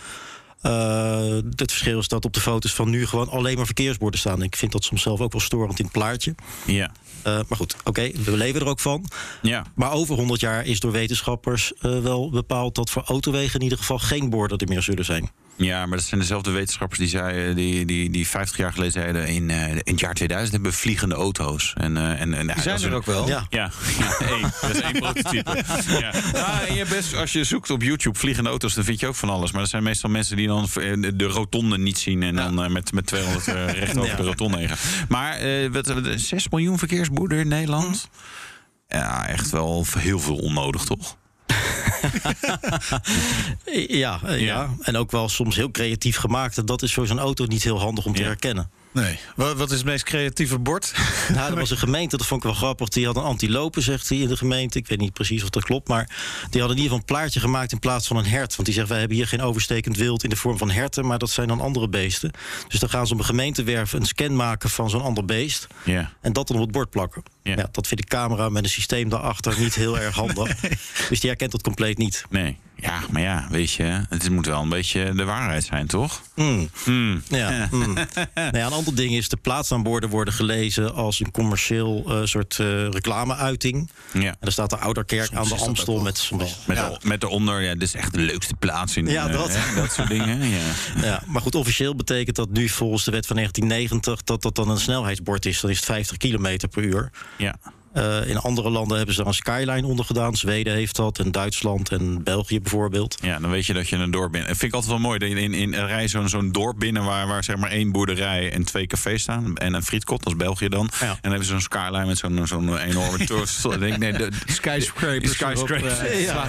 Uh, het verschil is dat op de foto's van nu gewoon alleen maar verkeersborden staan. Ik vind dat soms zelf ook wel storend in het plaatje. Ja. Uh, maar goed, oké, okay, we leven er ook van. Ja. Maar over 100 jaar is door wetenschappers uh, wel bepaald dat voor autowegen in ieder geval geen borden er meer zullen zijn. Ja, maar dat zijn dezelfde wetenschappers die, zeiden, die, die, die 50 jaar geleden zeiden... in, uh, in het jaar 2000 hebben we vliegende auto's. En, uh, en, en, die zijn er ook wel. Ja, ja, ja één. dat is één prototype. ja. Ah, en je best, als je zoekt op YouTube vliegende auto's, dan vind je ook van alles. Maar dat zijn meestal mensen die dan de rotonde niet zien... en dan uh, met, met 200 recht over ja. de rotonde heen gaan. Maar wat, 6 miljoen verkeersboeren in Nederland... Hm. Ja, echt wel heel veel onnodig, toch? ja, ja, ja, en ook wel soms heel creatief gemaakt. En dat is voor zo'n auto niet heel handig om te Ja. herkennen. Nee. Wat, is het meest creatieve bord? Nou, er was een gemeente, dat vond ik wel grappig. Die had een antilope, zegt hij in de gemeente. Ik weet niet precies of dat klopt. Maar die hadden in ieder geval een plaatje gemaakt in plaats van een hert. Want die zegt, wij hebben hier geen overstekend wild in de vorm van herten. Maar dat zijn dan andere beesten. Dus dan gaan ze op een gemeentewerf een scan maken van zo'n ander beest. Ja. En dat dan op het bord plakken. Ja. Ja. dat vindt de camera met een systeem daarachter niet heel erg handig. Dus die herkent dat compleet niet. Nee. Ja, maar ja, weet je, het moet wel een beetje de waarheid zijn, toch? Hmm. Hmm. Ja, mm. nou ja, een ander ding is, de plaatsaanborden worden gelezen als een commercieel uh, soort uh, reclameuiting. Ja. En er staat de Ouderkerk Soms aan de Amstel wel. met... Met, ja. met eronder, ja, dit is echt de leukste plaats in Ja, eh, dat. hè, dat soort dingen. Ja. Ja, maar goed, officieel betekent dat nu volgens de wet van 1990 dat dat dan een snelheidsbord is. Dan is het 50 kilometer per uur. Ja. Uh, in andere landen hebben ze er een skyline onder gedaan. Zweden heeft dat, en Duitsland en België bijvoorbeeld. ja, dan weet je dat je een dorp bent. Dat vind ik altijd wel mooi. dat je In, in een rij zo'n zo'n dorp binnen waar, waar zeg maar één boerderij en twee cafés staan. En een frietkot, dat is België dan. Ja. En dan hebben ze zo'n skyline met zo'n zo'n enorme toren. Dan denk nee, de, Skyscrapers. Die skyscrapers. erop, eh, Ja.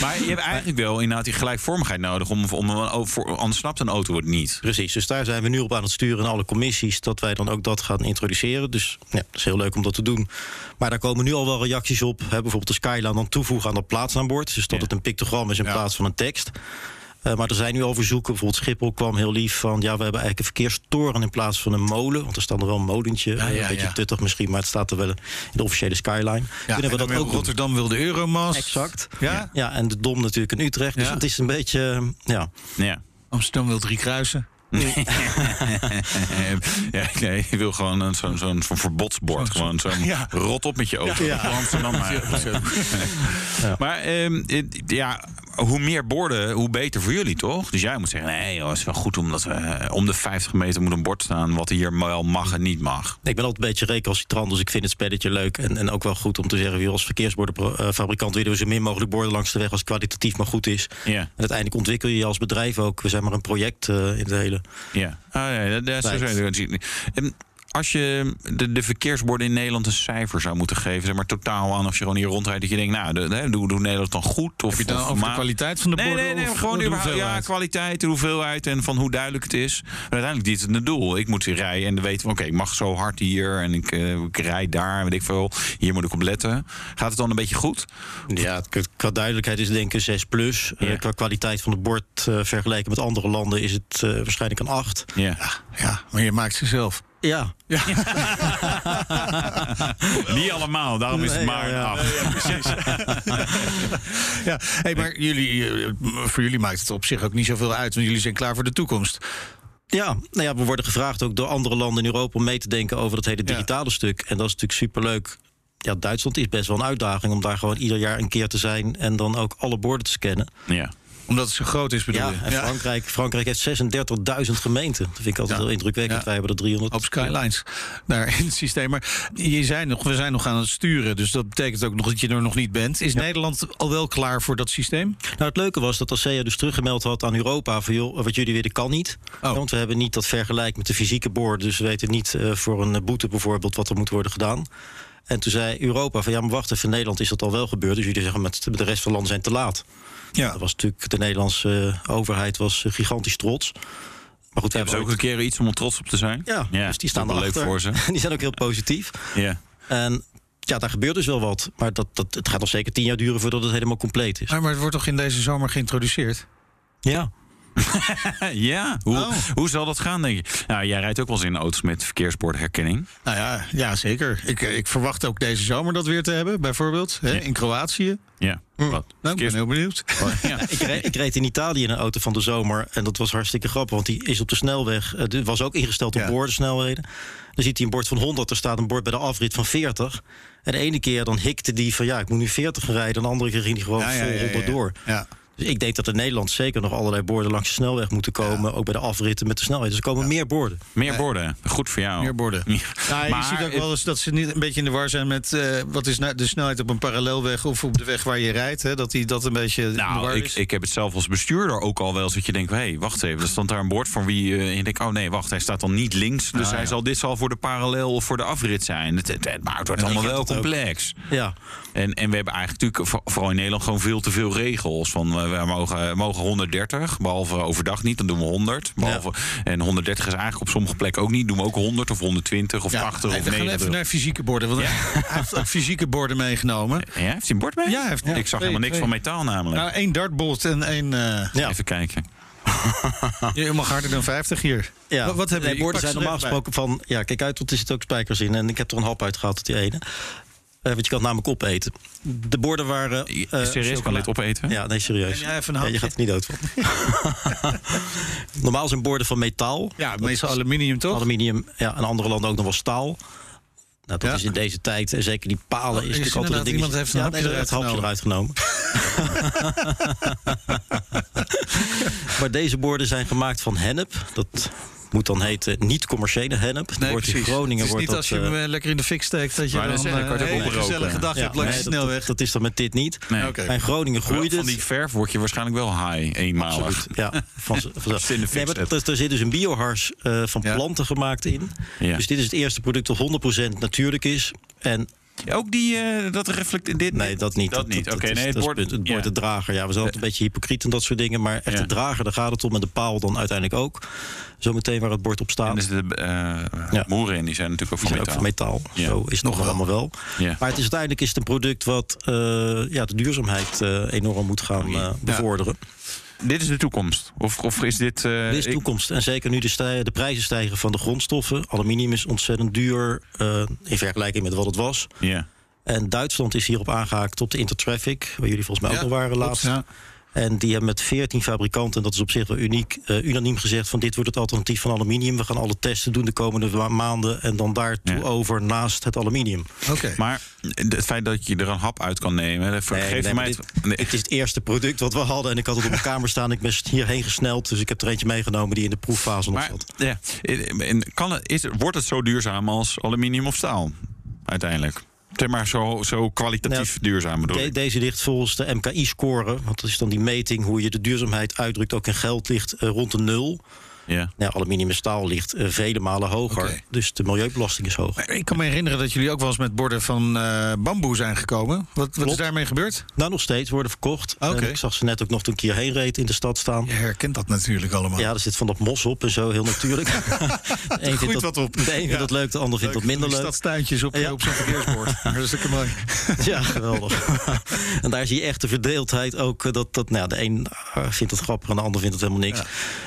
Maar je hebt eigenlijk wel inderdaad die gelijkvormigheid nodig. Om, om voor, anders snapt een auto het niet. Precies, dus daar zijn we nu op aan het sturen in alle commissies... dat wij dan ook dat gaan introduceren. Dus ja, het is heel leuk om dat te doen. Maar daar komen nu al wel reacties op. Hè, bijvoorbeeld de Skyline dan toevoegen aan dat plaatsaanbord. Dus dat Ja. het een pictogram is in Ja. plaats van een tekst. Eh, maar er zijn nu al verzoeken. Bijvoorbeeld Schiphol kwam heel lief van... ja, we hebben eigenlijk een verkeerstoren in plaats van een molen. Want er staat er wel een molentje. Ja, eh, ja, een beetje ja. tuttig misschien, maar het staat er wel in de officiële Skyline. Ja, Kunnen we dat ook doen? Rotterdam wil de Euromast. Exact. Ja? Ja, en de Dom natuurlijk in Utrecht. Dus het is een beetje... ja. Ja. Amsterdam wil drie kruisen. ja, nee, je wil gewoon zo'n zo'n verbodsbord. Zo- Gewoon zo'n Ja. rot op met je auto. Ja. Ja. Maar. Maar ehm, het- ja, hoe meer borden, hoe beter voor jullie, toch? Dus jij moet zeggen, nee, joh, het is wel goed omdat we eh, om de 50 meter moet een bord staan... wat hier wel mag en niet mag. Ik ben altijd een beetje recalcitrant, dus ik vind het spelletje leuk. En, en ook wel goed om te zeggen, joh, als verkeersbordenfabrikant willen we zo min mogelijk borden langs de weg als het kwalitatief maar goed is. Ja, En uiteindelijk ontwikkel je je als bedrijf ook. We zijn maar een project eh, in het hele. ja. Ah, ja dat, dat is zo Als je de, de verkeersborden in Nederland een cijfer zou moeten geven... zeg maar totaal aan als je gewoon hier rondrijdt... dat je denkt, nou, de, de, doe, doe Nederland dan goed? Of, Heb je het dan of over de kwaliteit van de Nee, borden? nee, nee, of gewoon de ja, hoeveelheid? kwaliteit, de hoeveelheid en van hoe duidelijk het is. Maar uiteindelijk dit is het doel. Ik moet weer rijden en dan weten van oké, ik mag zo hard hier en ik, ik rijd daar, weet ik veel. Hier moet ik op letten. Gaat het dan een beetje goed? Ja, qua duidelijkheid is het denk ik een 6 plus. Eh, Ja. qua kwaliteit van het bord eh, vergeleken met andere landen is het waarschijnlijk een 8. Ja. Ja, maar je maakt ze Ja, Niet allemaal, daarom is het Nee, maar ja, een ja. acht. Ja, hey, maar jullie, eh, voor jullie maakt het op zich ook niet zoveel uit, want jullie zijn klaar voor de toekomst. Ja, nou ja, we worden gevraagd ook door andere landen in Europa om mee te denken over dat hele Ja. digitale stuk. En dat is natuurlijk superleuk. Ja, Duitsland is best wel een uitdaging om daar gewoon ieder jaar een keer te zijn en dan ook alle borden te scannen. Ja. Omdat het zo groot is, bedoel Ja, je? en Frankrijk, Frankrijk heeft 36.000 gemeenten. Dat vind ik altijd Ja. heel indrukwekkend. Ja. Wij hebben er 300. Op Skylines daar in het systeem. Maar je zei nog, we zijn nog aan het sturen. Dus dat betekent ook nog dat je er nog niet bent. Is Nederland al wel klaar voor dat systeem? Nou, het leuke was dat ASEA dus teruggemeld had aan Europa... van joh, wat jullie willen kan niet. Oh. Want we hebben niet dat vergelijk met de fysieke borden. Dus we weten niet eh, voor een boete bijvoorbeeld wat er moet worden gedaan. En toen zei Europa van ja, maar wacht even, in Nederland is dat al wel gebeurd. Dus jullie zeggen met de rest van de landen zijn te laat. Ja. Dat was natuurlijk, de Nederlandse eh, overheid was eh, gigantisch trots. Maar goed, we Hebben ze ook ooit- een keer iets om trots op te zijn? Ja, dus die staan er leuk voor ze. Die zijn ook heel positief. Ja. En ja, daar gebeurt dus wel wat. Maar dat, dat, het gaat nog zeker tien jaar duren voordat het helemaal compleet is. Maar, maar het wordt toch in deze zomer geïntroduceerd? Ja. ja, hoe, Oh. hoe zal dat gaan, denk je? Nou, jij rijdt ook wel eens in auto's met verkeersbordherkenning. Nou ja, ja zeker. Ik, ik verwacht ook deze zomer dat weer te hebben, bijvoorbeeld. Hè, in Kroatië. Ja, Hm. wat? Nou, ik ben heel benieuwd. Ja. Ik, reed, ik reed in Italië in een auto van de zomer. En dat was hartstikke grappig, want die is op de snelweg. Het was ook ingesteld op Ja. boordensnelheden. Dan ziet hij een bord van 100, er staat een bord bij de afrit van 40. En de ene keer dan hikte die van ja, ik moet nu 40 gaan rijden. En de andere keer ging hij gewoon Ja, ja, vol ja, ja, 100 ja. door. Ja. Dus ik denk dat in Nederland zeker nog allerlei borden langs de snelweg moeten komen. Ook bij de afritten met de snelheid. Dus er komen meer borden. Meer borden, goed voor jou. Meer borden. Ja. Nou, je Maar ziet ook wel eens dat ze niet een beetje in de war zijn met eh, wat is nou de snelheid op een parallelweg of op de weg waar je rijdt. Hè, dat die dat een beetje in de Nou, war ik, is. ik heb het zelf als bestuurder ook al wel eens dat je denkt... hé, hey, wacht even, er stond daar een bord voor wie... eh, en je denkt, oh nee, wacht, hij staat dan niet links. Dus Ah, hij ja. zal, dit zal voor de parallel of voor de afrit zijn. Het, het, het- maar het wordt allemaal wel ook. complex. Ja. En, en we hebben eigenlijk natuurlijk, voor- vooral in Nederland, gewoon veel te veel regels. Van we mogen, mogen 130, behalve overdag niet, dan doen we 100. Behalve, En 130 is eigenlijk op sommige plekken ook niet. Doen we ook 100 of 120 of Ja, 80 hey, of we gaan 90. even naar fysieke borden. Want hij heeft ook fysieke borden meegenomen. Ja, heeft hij een bord mee? Ja, hij heeft- ja, ik zag twee- helemaal niks twee. van metaal namelijk. Nou, één dartbolt en één. eh Ja. Even kijken. je mag harder dan 50 hier. Ja, Wat, wat hebben nee, jullie? borden zijn normaal gesproken van... Ja, kijk uit, want er zitten ook spijkers in. En ik heb er een hap uit gehad tot die ene. Eh, want je kan het namelijk opeten. De borden waren... eh, Serieus, kan dit opeten? Ja, nee, serieus. Ja, je gaat er niet dood van. Normaal zijn borden van metaal. Ja, meestal aluminium toch? Aluminium, ja, en andere landen ook nog wel staal. Nou, dat Ja. is in deze tijd, en zeker die palen, Oh, is is altijd een iemand heeft een ja, hapje er eruit het hapje eruit genomen. maar deze borden zijn gemaakt van hennep. Dat moet dan heten niet commerciële hennep. Nee, wordt in. Groningen het is wordt niet dat, als je eh, hem eh, lekker in de fik steekt... dat je dan eh, een hele gezellige dag hebt langs nee, de dat- snelweg. Dat, is dan met dit niet. Nee. Oké. En Groningen groeide Van het. die verf word je waarschijnlijk wel high, eenmalig. Absoluut, ja. Van, fik nee, maar er, er zit dus een biohars eh, van Ja. planten gemaakt in. Ja. Dus dit is het eerste product dat 100% natuurlijk is. En Ook die, eh, dat reflecteert dit? nee, dat niet. Dat niet. Oké, nee, het bord- het, het bord ja. de drager. Ja, we zijn altijd een beetje hypocriet en dat soort dingen. Maar echt Ja. de drager, daar gaat het om. En de paal dan uiteindelijk ook. Zometeen waar het bord op staat. En dus de eh Ja. moeren in, die zijn natuurlijk ook van zijn ook metaal. van metaal. Ja. Zo is het nog wel allemaal wel. Ja. Maar het is, uiteindelijk is het een product wat eh, ja, de duurzaamheid eh, enorm moet gaan bevorderen. Dit is de toekomst? Of, of is dit... eh, Dit is ik- toekomst. En zeker nu de, stij- de prijzen stijgen van de grondstoffen. Aluminium is ontzettend duur eh, in vergelijking met wat het was. Ja. En Duitsland is hierop aangehaakt op de Intertraffic, waar jullie volgens mij ook nog waren laatst. ja. En die hebben met 14 fabrikanten, en dat is op zich wel uniek, eh, unaniem gezegd van dit wordt het alternatief van aluminium. We gaan alle testen doen de komende ma- maanden en dan daartoe Ja. over naast het aluminium. Oké. Maar het feit dat je er een hap uit kan nemen... dat Nee, nee, mij... het- nee, Het is het eerste product wat we hadden en ik had het op mijn kamer staan. Ik ben hierheen gesneld, dus ik heb er eentje meegenomen die in de proeffase nog maar zat. ja, en kan het, is, wordt het zo duurzaam als aluminium of staal? Uiteindelijk. Zeg maar zo, zo kwalitatief duurzaam bedoel De- deze ligt volgens de MKI-score, want dat is dan die meting hoe je de duurzaamheid uitdrukt, ook in geld ligt eh, rond de nul. Ja. Ja, aluminium en staal ligt eh, vele malen hoger. Dus de milieubelasting is hoog. Maar Ik kan me herinneren dat jullie ook wel eens met borden van eh, bamboe zijn gekomen. Wat, wat is daarmee gebeurd? Nou, nog steeds worden verkocht. Ik zag ze net ook nog toen ik hierheen reed in de stad staan. Je herkent dat natuurlijk allemaal. Ja, er zit van dat mos op en zo, heel natuurlijk. groeit vindt dat, wat op. De een vindt Ja. dat leuk, de ander vindt dat minder leuk. Stadstuintjes op, Ja. op zo'n verkeersbord. Hartstikke mooi. Ja, geweldig. en daar zie je echt de verdeeldheid ook. eh, Dat, dat, nou de een vindt het grappig en de ander vindt het helemaal niks.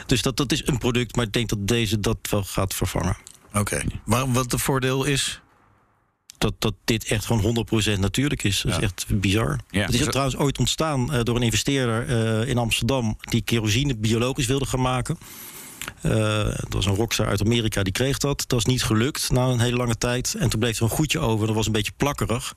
Dus dat, dat is een product, maar ik denk dat deze dat wel gaat vervangen. Oké. Maar wat het voordeel is... Dat, dat dit echt gewoon 100% natuurlijk is. Dat is echt bizar. Ja, het is ook trouwens ooit ontstaan eh, door een investeerder eh, in Amsterdam... die kerosine biologisch wilde gaan maken. Eh, dat was een rockstar uit Amerika, die kreeg dat. Dat is niet gelukt na een hele lange tijd. En toen bleef er een goedje over, dat was een beetje plakkerig.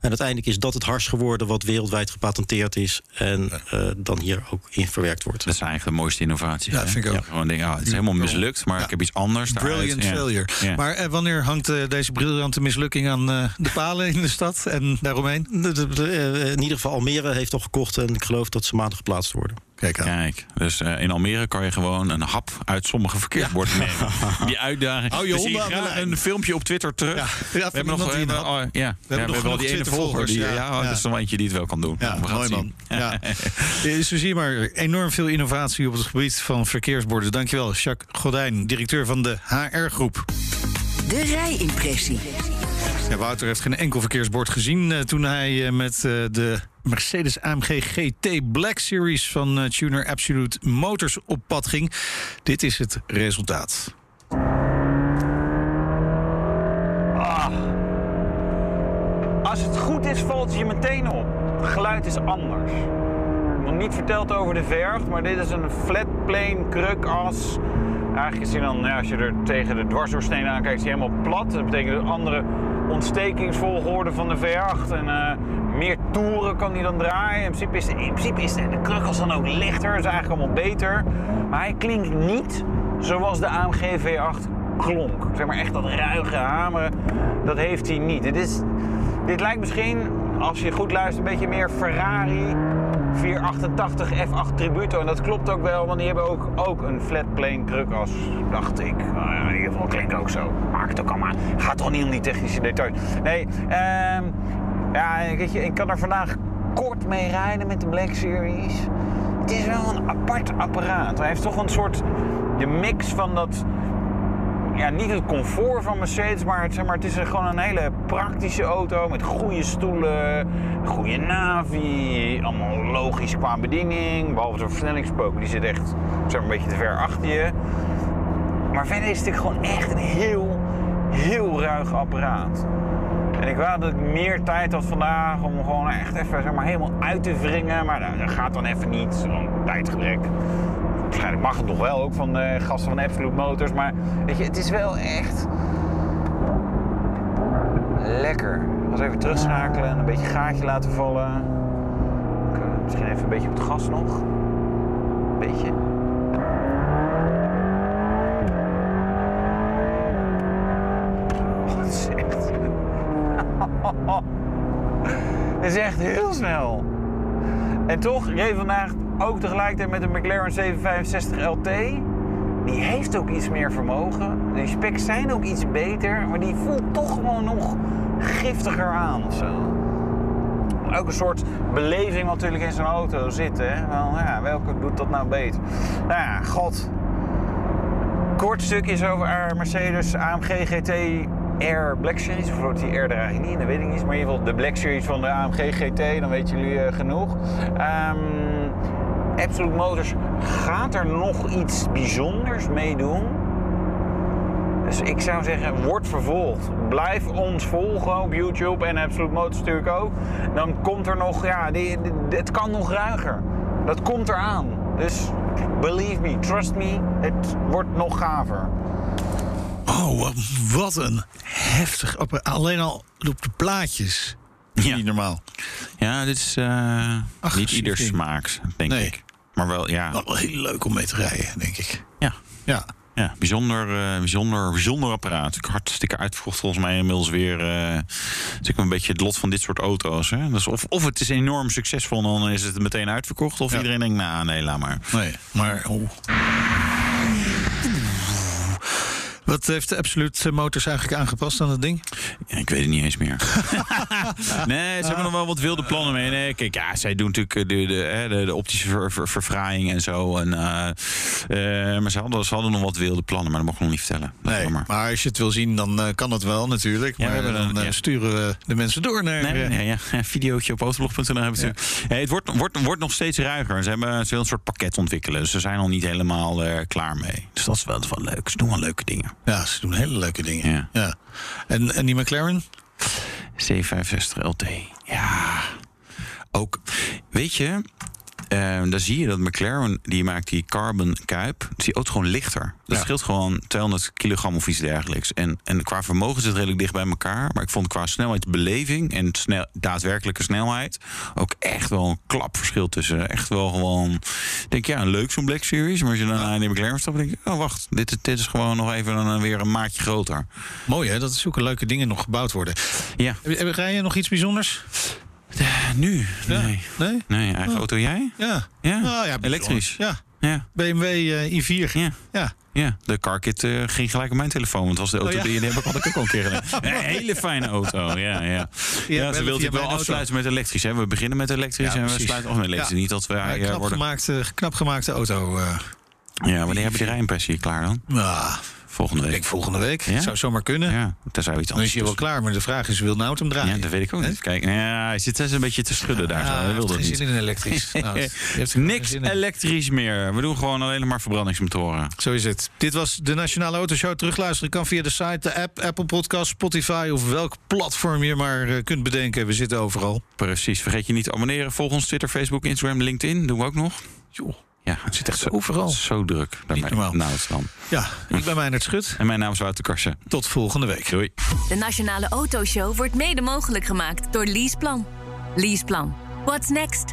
En uiteindelijk is dat het hars geworden wat wereldwijd gepatenteerd is. En uh, dan hier ook in verwerkt wordt. Dat is eigenlijk de mooiste innovatie. Ja, vind ik ook. Ja, gewoon denken, oh, het is helemaal mislukt, maar ik heb iets anders. Brilliant failure. Maar uh, wanneer hangt uh, deze briljante mislukking aan de palen in de stad en daaromheen? in ieder geval Almere heeft al gekocht en ik geloof dat ze maandag geplaatst worden. Kijk, aan. Kijk dus uh, in Almere kan je gewoon een hap uit sommige verkeersborden ja. nemen. Die uitdaging. Hou je dus een filmpje op Twitter terug. Ja. we hebben nog, we hebben, oh, ja. we hebben, nog wel die ene volger. Die, ja, ja, dat is er eentje die het wel kan doen. Ja, mooi man. Ja. dus zie je maar enorm veel innovatie op het gebied van verkeersborden. Dankjewel, Jacques Godijn, directeur van de HR-groep. De rijimpressie. Ja, Wouter heeft geen enkel verkeersbord gezien uh, toen hij uh, met uh, de Mercedes AMG GT Black Series van Tuner Absolute Motors op pad ging. Dit is het resultaat. Ah. Als het goed is, valt je meteen op. Het geluid is anders. Nog niet verteld over de verf, maar dit is een flat plane krukas. Eigenlijk is hij dan, als je er tegen de dwarsdoorsnede aankijkt, is hij helemaal plat. Dat betekent een andere ontstekingsvolgorde van de V8. En uh, meer toeren kan hij dan draaien. In principe is, de, in principe is de, de krukas dan ook lichter. is eigenlijk allemaal beter. Maar hij klinkt niet zoals de AMG V8 klonk. Zeg maar echt dat ruige hameren, dat heeft hij niet. Dit, is, dit lijkt misschien, als je goed luistert, een beetje meer Ferrari 488 F8 Tributo. En dat klopt ook wel, want die hebben ook, ook een flat plane krukas, dacht ik. Uh, in ieder geval klinkt ook zo. Maakt ook allemaal. Gaat toch niet om die technische details. Nee, uh, ja, weet je, ik kan er vandaag kort mee rijden met de Black Series. Het is wel een apart apparaat. Hij heeft toch een soort de mix van dat ja, niet het comfort van Mercedes, maar het, maar, het is gewoon een hele praktische auto met goede stoelen, goede navi, allemaal logisch qua bediening, behalve de versnellingspook, die zit echt zeg een beetje te ver achter je. Maar verder is het gewoon echt een heel, heel ruig apparaat. En ik wou dat ik meer tijd had vandaag om gewoon echt even zeg maar, helemaal uit te wringen. Maar dat gaat dan even niet, zo'n tijdgebrek waarschijnlijk mag het nog wel ook van de gasten van Absolute Motors. Maar weet je, het is wel echt lekker. Als even terugschakelen en een beetje gaatje laten vallen. Misschien even een beetje op het gas nog. Beetje. Oh, is echt... Het is echt heel snel. En toch, reed vandaag ook tegelijkertijd met de McLaren 765 LT. Die heeft ook iets meer vermogen. Die specs zijn ook iets beter, maar die voelt toch gewoon nog giftiger aan of zo. Ook een soort beleving natuurlijk in zo'n auto zit. Hè? Wel, ja, welke doet dat nou beter? Nou ja, god. Kort stukjes over Mercedes AMG GT Air Black Series. Of die Air er eigenlijk niet dat weet ik niet. Maar in ieder geval de Black Series van de AMG GT, dan weten jullie uh, genoeg. Um, Absolute Motors gaat er nog iets bijzonders mee doen. Dus ik zou zeggen, word vervolgd. Blijf ons volgen op YouTube en Absolute Motors natuurlijk ook. Dan komt er nog, ja, het kan nog ruiger. Dat komt eraan. Dus believe me, trust me, het wordt nog gaver. Oh, wat een heftig. Alleen al op de plaatjes. Ja. Niet normaal. Ja, dit is uh, niet ieders smaaks, denk nee. ik. Maar wel, ja. Wel heel leuk om mee te rijden, denk ik. Ja. Ja. Ja, bijzonder, uh, bijzonder, bijzonder apparaat. Ik hartstikke uitverkocht volgens mij inmiddels weer. Uh, dus ik een beetje het lot van dit soort auto's. Hè? Dus of, of het is enorm succesvol en dan is het meteen uitverkocht. Of iedereen denkt, nou nee, laat maar. Nee, maar... Oh. Wat heeft de Absolute Motors eigenlijk aangepast aan het ding? Ja, ik weet het niet eens meer. nee, ze hebben nog wel wat wilde plannen mee. Nee, kijk, ja, zij doen natuurlijk de, de, de, de optische ver, verfraaiing en zo. En, uh, uh, maar ze hadden, ze hadden nog wat wilde plannen, maar dat mocht ik nog niet vertellen. nee, maar. maar. als je het wil zien, dan uh, kan het wel natuurlijk. Ja, maar dan, dan ja. sturen we de mensen door naar... Nee, nee, ja, een videootje op autoblog.nl hebben ja. hey, het wordt, wordt, wordt nog steeds ruiger. Ze, hebben, ze willen een soort pakket ontwikkelen. Dus ze zijn nog niet helemaal klaar mee. Dus dat is wel, wel leuk. Ze doen wel leuke dingen. Ja, ze doen hele leuke dingen. Ja. ja. En, en die McLaren? C65 LT. Ja. Ook, weet je, Uh, dan zie je dat McLaren, die maakt die carbon kuip, is die auto gewoon lichter. Dat Ja. scheelt gewoon 200 kilogram of iets dergelijks. En, en qua vermogen zit het redelijk dicht bij elkaar. Maar ik vond qua snelheidsbeleving en snel, daadwerkelijke snelheid ook echt wel een klapverschil tussen. Echt wel gewoon, ik denk ja, leuk zo'n Black Series. Maar als je dan in de McLaren stapt, denk je, oh wacht, dit, is- dit is gewoon nog even een, weer een maatje groter. Mooi hè, dat er zulke leuke dingen nog gebouwd worden. Ja. Heb- Rij je nog iets bijzonders? Nu? Ja. Nee. Nee? Nee, eigen Oh. auto jij? Ja. Ja? Nou ja, Elektrisch? Ja. Ja. BMW eh, i4. Ja. Ja. Ja, de carkit eh, ging gelijk op mijn telefoon. Want het was de auto Oh, ja? die, die heb ik, had ik ook al een keer gedaan. Een hele fijne auto, ja. Ja, ja ze wilde via ik wel afsluiten met elektrisch. Hè. We beginnen met elektrisch en we sluiten af met elektrisch. Niet dat we Ja, eh, knap, worden... gemaakte, knap gemaakte auto. eh. Ja, wanneer heb je de rijimpressie klaar dan? Ah, Volgende week. ik volgende week. Ja? Zou zomaar kunnen. Ja, daar zou iets Dan is anders je wel klaar, maar de vraag is, wil nou het hem draaien? Ja, dat weet ik ook niet. Kijk, ja, hij zit een beetje te schudden daar. zo. Ah, Hij niet. zin in elektrisch. Nou, Niks elektrisch meer. We doen gewoon alleen maar verbrandingsmotoren. Zo is het. Dit was de Nationale Autoshow. Terugluisteren kan via de site, de app, Apple Podcast, Spotify... of welk platform je maar eh, kunt bedenken. We zitten overal. Precies. Vergeet je niet te abonneren. Volg ons Twitter, Facebook, Instagram, LinkedIn. Doen we ook nog. Joh. Ja, het zit echt zo- overal. Zo druk. Daarmee. normaal. Nou, het is dan. Ja, ik ben Meijnerd Schut. En mijn naam is Wouter Karsen. Tot volgende week. Doei. De Nationale Autoshow wordt mede mogelijk gemaakt door Leaseplan. Leaseplan. What's next?